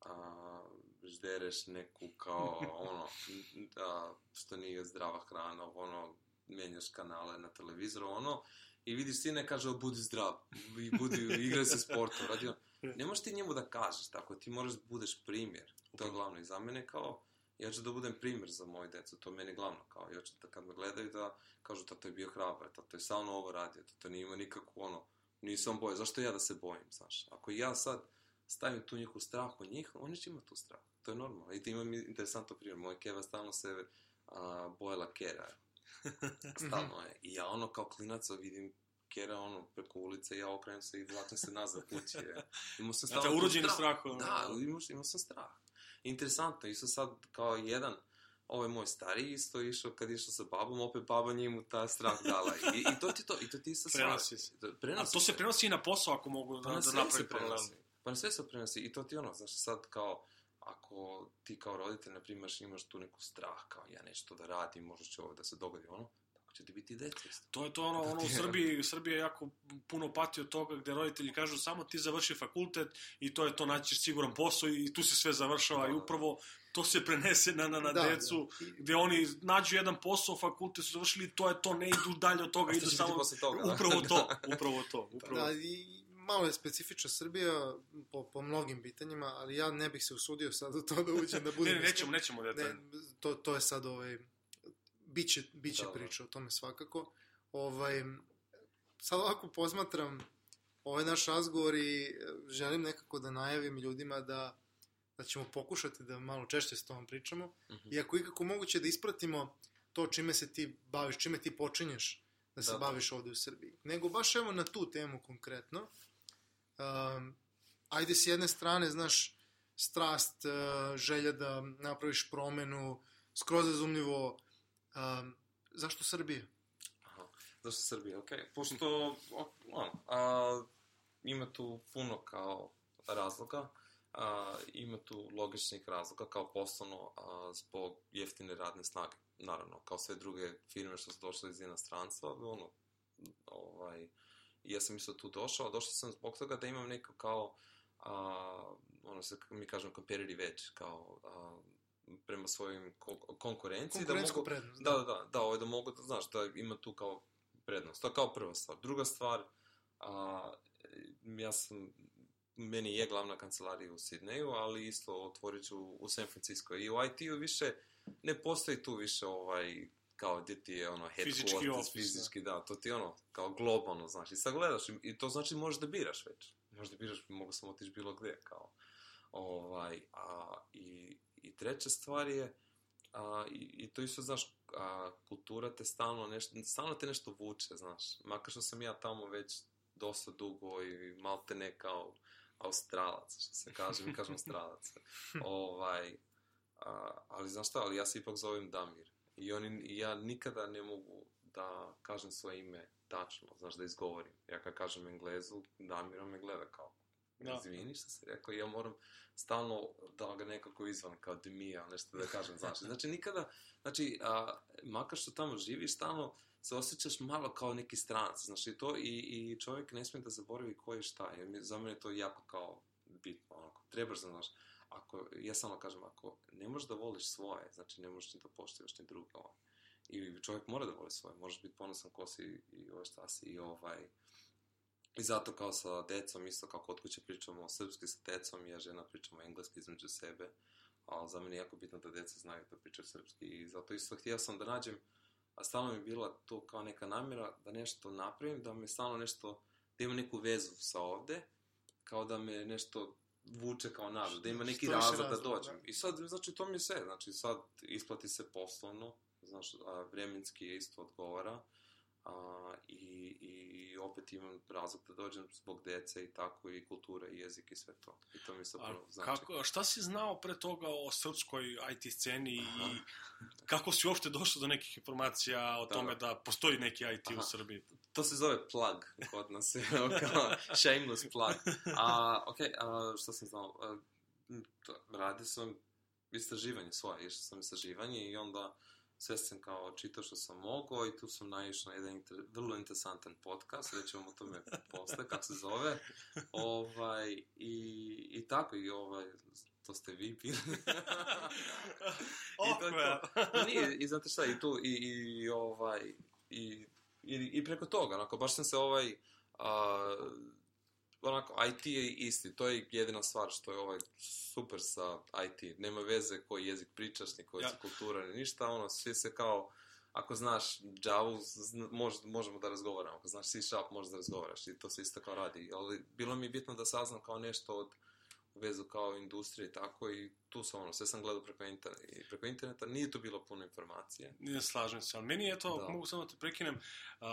B: a, ždereš neku kao ono, n- a, što nije zdrava hrana, ono, menjaš kanale na televizoru, ono, i vidiš sine kaže budi zdrav, i budi, igraj se sportom, radi. [laughs] Ne možeš ti njemu da kažeš tako, ti moraš da budeš primjer, to je glavno. I za mene kao, ja ću da budem primjer za moju decu, to je meni glavno, kao, ja ću da kad me gledaju da kažu tato je bio hrabar, tato je samo ovo radio, tato nije imao nikakvu ono, nisam boje, zašto ja da se bojim, znaš? Ako ja sad stavim tu njihov strah u njih, oni će imati tu strah. To je normalno. I ti imam interesantno primjer. Moja keva stalno se a, bojala kera. [laughs] Stalno je. I ja ono kao klinac vidim kera ono preko ulice, ja okrenem se i vlačim se nazad kući. Imao sam
C: Znate,
B: stalno tu
C: urođeni strah, ono.
B: Da, imao, imao sam strah. Interesantno, isto sad kao jedan ovo je moj stari isto išao kad išao sa babom, opet baba njemu ta strah dala. I, i to ti to, i to ti isto
C: Prenosi se. A to se prenosi i na posao ako mogu da, da napravi paralelno.
B: Pa na sve se prenosi. I to ti ono, znaš, sad kao, ako ti kao roditelj, na primjer, imaš tu neku strah, kao ja nešto da radim, možda će ovo da se dogodi, ono, tako će ti biti i deca isto.
C: To je to ono, ono u Srbiji, Srbija je jako puno pati od toga gde roditelji kažu samo ti završi fakultet i to je to, naći ćeš siguran posao i tu se sve završava
B: Da.
C: i upravo to se prenese na, na, na
A: Da,
C: decu,
A: da.
C: Gde oni nađu jedan posao, fakultet su završili, to je to, ne idu dalje od toga, idu samo...
B: toga, da?
C: Upravo to, [laughs] upravo to, upravo.
A: Da, i malo je specifična Srbija po, po mnogim pitanjima, ali ja ne bih se usudio sad u to da uđem da [laughs] budem...
C: ne, ne, nećemo, nećemo
A: ne,
C: detaljno.
A: to, to je sad ovaj, biće, biće
B: Da, da.
A: priča o tome svakako. Ovaj, sad ovako posmatram ovaj naš razgovor i e, želim nekako da najavim ljudima da, da ćemo pokušati da malo češće s tobom pričamo. Mm. -hmm. I ako ikako moguće da ispratimo to čime se ti baviš, čime ti počinješ da se
B: Da,
A: da,
B: da.
A: baviš ovde u Srbiji. Nego baš evo na tu temu konkretno. Um, ajde s jedne strane, znaš, strast, uh, želja da napraviš promenu, skroz razumljivo, um, zašto Srbija?
B: Aha. Zašto Srbija? Ok, pošto, ono, a, ima tu puno kao razloga, a, ima tu logičnih razloga, kao poslovno a, zbog jeftine radne snage. Naravno, kao sve druge firme što su došle iz inostranstva, ono, ovaj, i ja sam isto tu došao, a došao sam zbog toga da imam neko kao, a, ono se, mi kažemo competitive edge, kao a, prema svojim ko- konkurenciji. Da mogu,
A: prednost.
B: Da, da, da, da, ovaj, da mogu da, znaš, da ima tu kao prednost. To je kao prva stvar. Druga stvar, a, ja sam, meni je glavna kancelarija u Sidneju, ali isto otvorit ću u San Francisco. I u IT-u više, ne postoji tu više ovaj, kao gdje ti je ono
C: Fizički
B: headquarters,
C: office,
B: fizički, da. to ti je ono, kao globalno, znaš, i sad gledaš, i, i to znači možeš da biraš već, možeš da biraš, mogu sam otići bilo gde, kao, ovaj, a, i, i treća stvar je, a, i, i to isto, znaš, a, kultura te stalno nešto, stalno te nešto vuče, znaš, makar što sam ja tamo već dosta dugo i malte ne kao australac, što se kaže, mi kažemo australac, [laughs] ovaj, a, ali znaš šta, ali ja se ipak zovem Damir, i oni, i ja nikada ne mogu da kažem svoje ime tačno, znaš, da izgovorim. Ja kad kažem Englezu, Damir on me gleda kao,
C: Da.
B: izvini što si rekao, ja moram stalno da ga nekako izvan, kao Demija, nešto da kažem, znaš. Znači, nikada, znači, a, makar što tamo živiš, stalno se osjećaš malo kao neki stranac, znaš, i to, i, i čovjek ne smije da zaboravi ko je šta, jer za mene je to jako kao bitno, onako, trebaš, znaš, ako, ja samo kažem, ako ne možeš da voliš svoje, znači ne možeš da poštuješ ni druga, ovaj. I čovjek mora da voli svoje, možeš biti ponosan ko si i ovo šta si i ovaj... I zato kao sa decom, isto kao kod kuće pričamo srpski sa decom, ja žena pričamo engleski između sebe, ali za mene je jako bitno da deca znaju da pričaju srpski i zato isto htio sam da nađem, a stalno mi je bila to kao neka namjera da nešto napravim, da me stalno nešto, da ima neku vezu sa ovde, kao da me nešto vuče kao nazad, da ima neki
A: više
B: razlog da dođem. I sad, znači, to mi je sve, znači, sad isplati se poslovno, znaš, a, vremenski je isto odgovara, a, i, i opet imam razlog da dođem zbog dece i tako, i kultura, i jezik i sve to. I to mi se prvo znači.
C: kako, šta si znao pre toga o srpskoj IT sceni
B: Aha.
C: i kako si uopšte došao do nekih informacija o
B: Da.
C: tome da postoji neki IT u
B: Aha.
C: Srbiji?
B: To se zove plug kod nas, [laughs] kao shameless plug. A, ok, a, što sam znao? A, m, to, radio sam istraživanje svoje, išao sam istraživanje i onda sve sam kao čitao što sam mogao i tu sam naišao na jedan inter, vrlo interesantan podcast, rećemo o tome posle, kako se zove. Ovaj, i, I tako, i ovaj, to ste vi bili. [laughs] I. Pa nije, i znate šta, i tu, i, i, i ovaj, i, i, i preko toga, onako, baš sam se ovaj, a, onako, IT je isti, to je jedina stvar što je ovaj super sa IT, nema veze koji jezik pričaš, ni koja
C: Ja.
B: kultura, ni ništa, ono, svi se kao, ako znaš Java, zna, mož, možemo da razgovaramo, ako znaš C Sharp, možeš da razgovaraš i to se isto kao radi, ali bilo mi je bitno da saznam kao nešto od vezu kao industrije i tako i tu sam ono, sve sam gledao preko interneta, i preko interneta nije tu bilo puno informacije.
C: Ne slažem se, ali meni je to,
B: Da.
C: mogu samo da te prekinem, uh,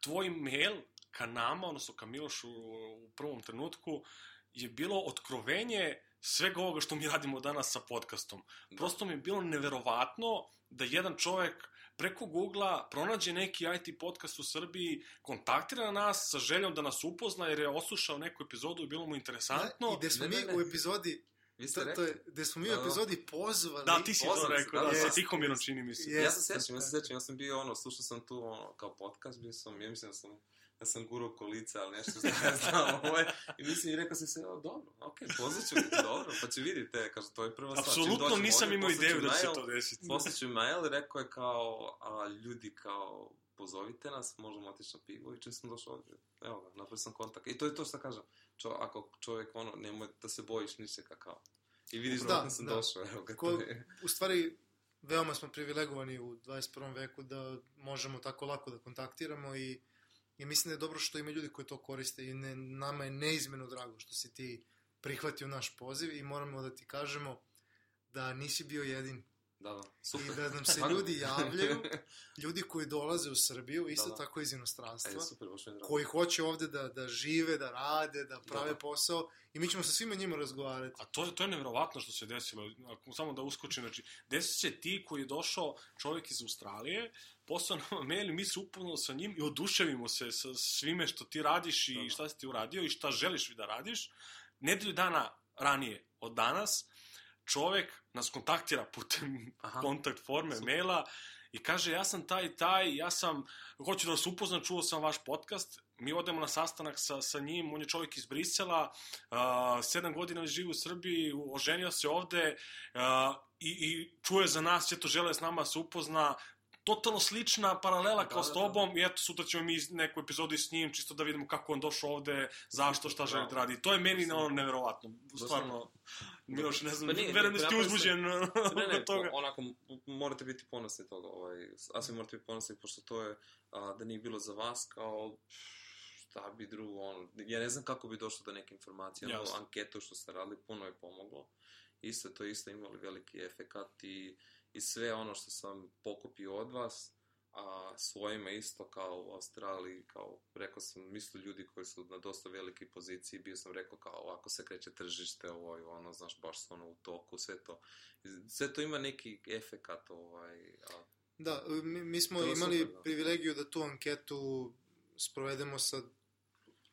C: tvoj mail ka nama, odnosno ka Milošu u prvom trenutku, je bilo otkrovenje svega ovoga što mi radimo danas sa podcastom.
B: Da.
C: Prosto mi je bilo neverovatno da jedan čovek preko Google-a pronađe neki IT podcast u Srbiji, kontaktira nas sa željom da nas upozna jer je oslušao neku epizodu i bilo mu interesantno.
A: Da, I gde smo
B: Ne,
A: mi
B: ne, ne.
A: u epizodi,
B: Vi ste
A: to,
B: rekli?
A: to je, gde smo mi u epizodi pozvali...
C: Da, ti si to rekao,
B: da,
C: da,
B: da,
C: sa Tihomirom čini mi se.
A: Je.
B: Ja se sećam, ja se sećam, ja sam bio ono, slušao sam tu ono, kao podcast, bio sam, ja mislim da sam, da sam gurao kolica, ali nešto [laughs] što ja znam, ovaj, i mislim, i rekao sam se, o, dobro, okej, okay, pozvat ću, dobro, pa će vidite, kaže, to je prva stvar. čim
C: Apsolutno nisam imao ideju da će to desiti.
B: Poslat ću mail rekao je kao, a, ljudi kao, pozovite nas, možemo otići na pivo i čim sam došao ovdje, evo ga, napravio sam kontakt. I to je to što kažem, Čo, ako čovjek, ono, nemoj da se bojiš ničega kao. I vidiš
A: Da,
B: da, sam
A: da.
B: došao, evo ga,
A: Ko,
B: je.
A: u stvari, veoma smo privilegovani u 21. veku da možemo tako lako da kontaktiramo i I mislim da je dobro što ima ljudi koji to koriste i ne, nama je neizmeno drago što si ti prihvatio naš poziv i moramo da ti kažemo da nisi bio jedin
B: Da, da, super.
A: i da nam se [laughs] ljudi javljaju, [laughs] ljudi koji dolaze u Srbiju, isto
B: Da, da.
A: tako iz inostranstva,
B: Ajde, super, baš
A: koji hoće ovde da, da žive, da rade, da prave
B: Da, da.
A: posao i mi ćemo sa svima njima razgovarati.
C: A to je, to je nevjerovatno što se desilo. Ako, samo da uskočim, znači, desit će ti koji je došao čovjek iz Australije, poslao nam [laughs] mail i mi se upoznali sa njim i oduševimo se sa svime što ti radiš i
B: Da, da.
C: šta si ti uradio i šta želiš da radiš. Nedelju dana ranije od danas, čovjek nas kontaktira putem [laughs]
B: Aha.
C: kontakt forme,
B: Super.
C: maila i kaže ja sam taj taj, ja sam, hoću da vas upoznam, čuo sam vaš podcast, mi odemo na sastanak sa, sa njim, on je čovjek iz Brisela, uh, sedam godina živi u Srbiji, oženio se ovde uh, i, i čuje za nas, eto žele s nama da se upozna, totalno slična paralela
B: Da,
C: kao s
B: da,
C: tobom i eto sutra ćemo mi neku epizodu s njim čisto da vidimo kako on došao ovde, zašto, šta želi da radi. To je meni ono neverovatno. Stvarno, Miloš, ne znam,
B: Pa nije,
C: verujem da
B: se-
C: uzbuđen
B: Ne, [laughs] ne,
C: toga.
B: onako, morate biti ponosni toga, ovaj, a svi morate biti ponosni, pošto to je, a, da nije bilo za vas, kao, šta bi drugo, ono, ja ne znam kako bi došlo do neke informacije, ono, anketu što ste radili, puno je pomoglo, isto to isto imali veliki efekat i, i sve ono što sam pokupio od vas, a svojima isto kao u Australiji, kao rekao sam, misli ljudi koji su na dosta velikoj poziciji, bio sam rekao kao ovako se kreće tržište, ovo i ono, znaš, baš su ono u toku, sve to. Sve to ima neki efekat, ovaj, a,
A: Da, mi, mi smo imali
B: super, da.
A: privilegiju da tu anketu sprovedemo sa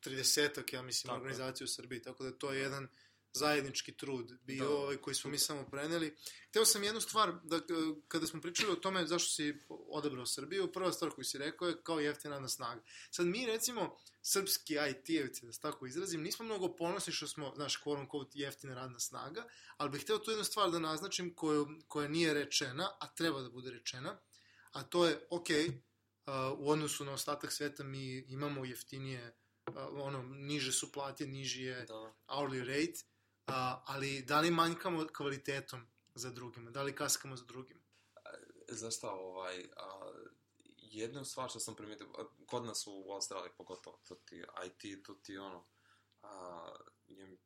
A: 30-ak, ja mislim,
C: Tako je.
A: organizacija u Srbiji, tako da to je jedan zajednički trud bio
B: Da,
A: ovaj, koji smo mi samo preneli. Hteo sam jednu stvar, da, e, kada smo pričali o tome zašto si odabrao Srbiju, prva stvar koju si rekao je kao jeftina radna snaga. Sad mi recimo, srpski IT-evci, da se tako izrazim, nismo mnogo ponosni što smo, znaš, quote unquote, jeftina radna snaga, ali bih hteo tu jednu stvar da naznačim koju, koja nije rečena, a treba da bude rečena, a to je, ok, uh, u odnosu na ostatak sveta mi imamo jeftinije, uh, ono, niže su plate, niži je
B: da,
A: hourly rate, uh, ali da li manjkamo kvalitetom za drugima, da li kaskamo za drugima?
B: Znaš šta, ovaj, a, jedna stvar što sam primetio, a, kod nas u Australiji pogotovo, to ti IT, to ti ono, a, je,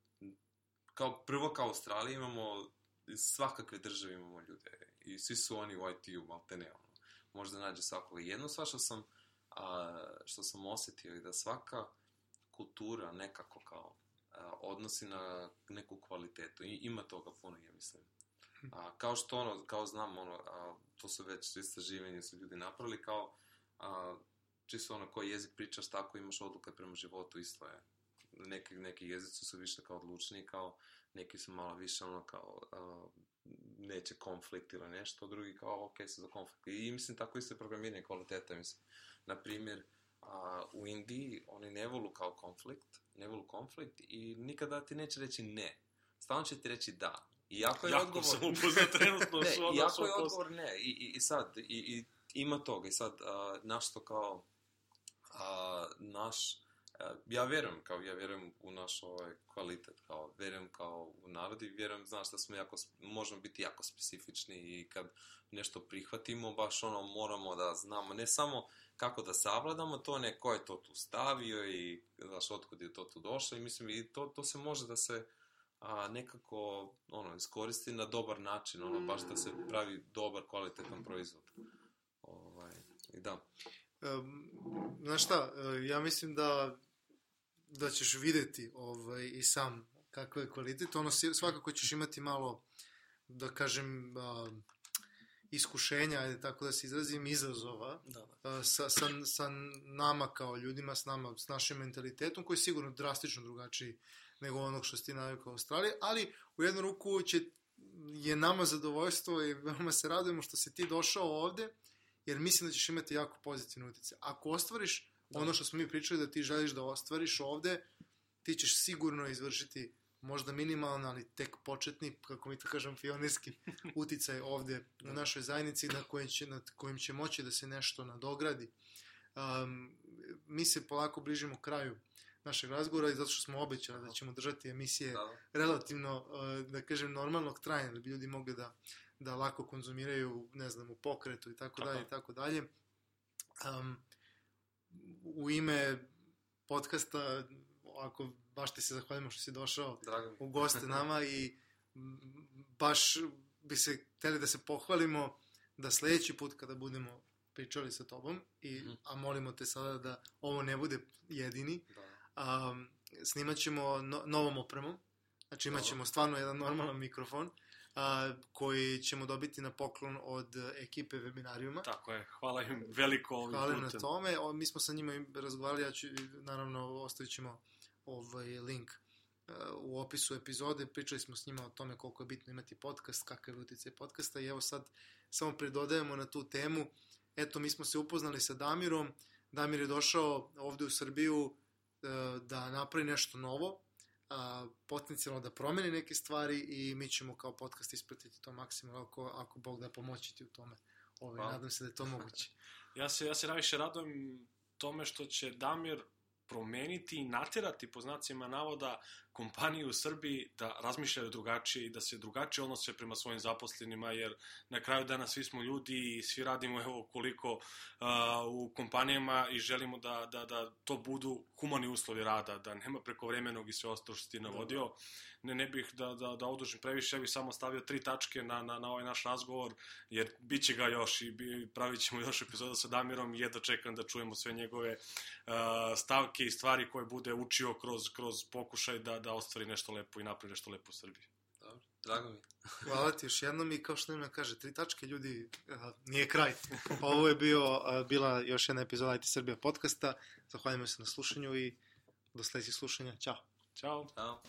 B: kao prvo kao Australiji imamo, iz svakakve države imamo ljude i svi su oni u IT-u, malte ne, ono, možda nađe svakoga. Jedno stvar što sam, a, što sam osetio je da svaka kultura nekako kao a, odnosi na neku kvalitetu i ima toga puno, ja mislim. A, kao što ono, kao znam, ono, a, to su već istraživanje su ljudi napravili, kao a, čisto ono, koji jezik pričaš, tako imaš odluke prema životu, isto je. Neki, neki jezici su više kao odlučni, kao neki su malo više ono kao a, neće konflikt ili nešto, drugi kao ok su za konflikt. I mislim tako isto je programiranje kvaliteta, mislim. Na primjer, a, u Indiji oni ne volu kao konflikt, ne volu konflikt i nikada ti neće reći ne. Stalno će ti reći da. Iako je
C: Jako
B: odgovor...
C: sam upoznat trenutno [laughs]
B: ne,
C: odnosom
B: iako je odgovor ne. I, i, i sad, i, i ima toga. I sad, a, naš to kao, a, naš, a, ja vjerujem, kao ja vjerujem u naš ovaj kvalitet, kao vjerujem kao u narod i vjerujem, znaš, da smo jako, možemo biti jako specifični i kad nešto prihvatimo, baš ono, moramo da znamo, ne samo kako da savladamo to, ne ko je to tu stavio i, znaš, otkud je to tu došlo i mislim, i to, to se može da se a, nekako ono, iskoristi na dobar način, ono, baš da se pravi dobar, kvalitetan proizvod. Ovaj, I da.
A: Um, znaš šta, e, ja mislim da da ćeš videti ovaj, i sam kakav je kvalitet. Ono, svakako ćeš imati malo, da kažem, iskušenja, ajde tako da se izrazim, izazova
C: Da, da.
A: sa, sa, sa nama kao ljudima, s nama, s našim mentalitetom, koji je sigurno drastično drugačiji nego onog što si ti navikao u Australiji, ali u jednu ruku će, je nama zadovoljstvo i veoma se radujemo što si ti došao ovde, jer mislim da ćeš imati jako pozitivne utice. Ako ostvariš
C: Da.
A: ono što smo mi pričali da ti želiš da ostvariš ovde, ti ćeš sigurno izvršiti možda minimalno, ali tek početni, kako mi to kažem, pionirski [laughs] uticaj ovde u našoj zajednici na kojim će, nad kojim će moći da se nešto nadogradi. Um, mi se polako bližimo kraju našeg razgovora i zato što smo obećali da ćemo držati emisije
B: Da, da.
A: relativno, da kažem, normalnog trajanja, da bi ljudi mogli da, da lako konzumiraju, ne znam, u pokretu i tako dalje
C: je.
A: i tako dalje. Um, u ime podcasta, ako baš ti se zahvaljujemo što si došao
B: Drago
A: u goste nama i baš bi se hteli da se pohvalimo da sledeći put kada budemo pričali sa tobom, i,
B: Mhm.
A: a molimo te sada da ovo ne bude jedini,
B: Da.
A: um, snimat ćemo no, novom opremom, znači imat ćemo stvarno jedan normalan mikrofon, a, koji ćemo dobiti na poklon od ekipe webinarijuma.
C: Tako je, hvala im veliko ovim
A: Hvala im na
C: putem.
A: tome. O, mi smo sa njima razgovarali, ja ću, naravno, ostavit ćemo ovaj link uh, u opisu epizode. Pričali smo s njima o tome koliko je bitno imati podcast, kakav je utjecaj podcasta i evo sad samo pridodajemo na tu temu. Eto, mi smo se upoznali sa Damirom. Damir je došao ovde u Srbiju uh, da napravi nešto novo, a, potencijalno da promeni neke stvari i mi ćemo kao podcast ispratiti to maksimalno ako, ako Bog da pomoći ti u tome. Ove,
B: Hvala.
A: nadam se da je to moguće. [laughs]
C: Ja se, ja se najviše radujem tome što će Damir promeniti i naterati po znacima navoda kompaniju u Srbiji da razmišljaju drugačije i da se drugačije odnose prema svojim zaposlenima, jer na kraju dana svi smo ljudi i svi radimo evo koliko uh, u kompanijama i želimo da, da, da to budu humani uslovi rada, da nema prekovremenog i sve ostalo što ti navodio. Ne, ne bih da, da, da odužim previše, ja bih samo stavio tri tačke na, na, na ovaj naš razgovor, jer bit će ga još i pravit ćemo još epizoda sa Damirom i jedno čekam da čujemo sve njegove uh, stavke i stvari koje bude učio kroz, kroz pokušaj da, da ostvari nešto lepo i napravi nešto lepo u Srbiji.
B: Dobro. Drago mi.
A: Hvala ti još jednom i kao što nam kaže, tri tačke ljudi, a, nije kraj. Ovo je bio, a, bila još jedna epizoda IT Srbija podcasta. Zahvaljujemo se na slušanju i do sledećeg slušanja. Ćao!
C: Ćao!
B: Ćao.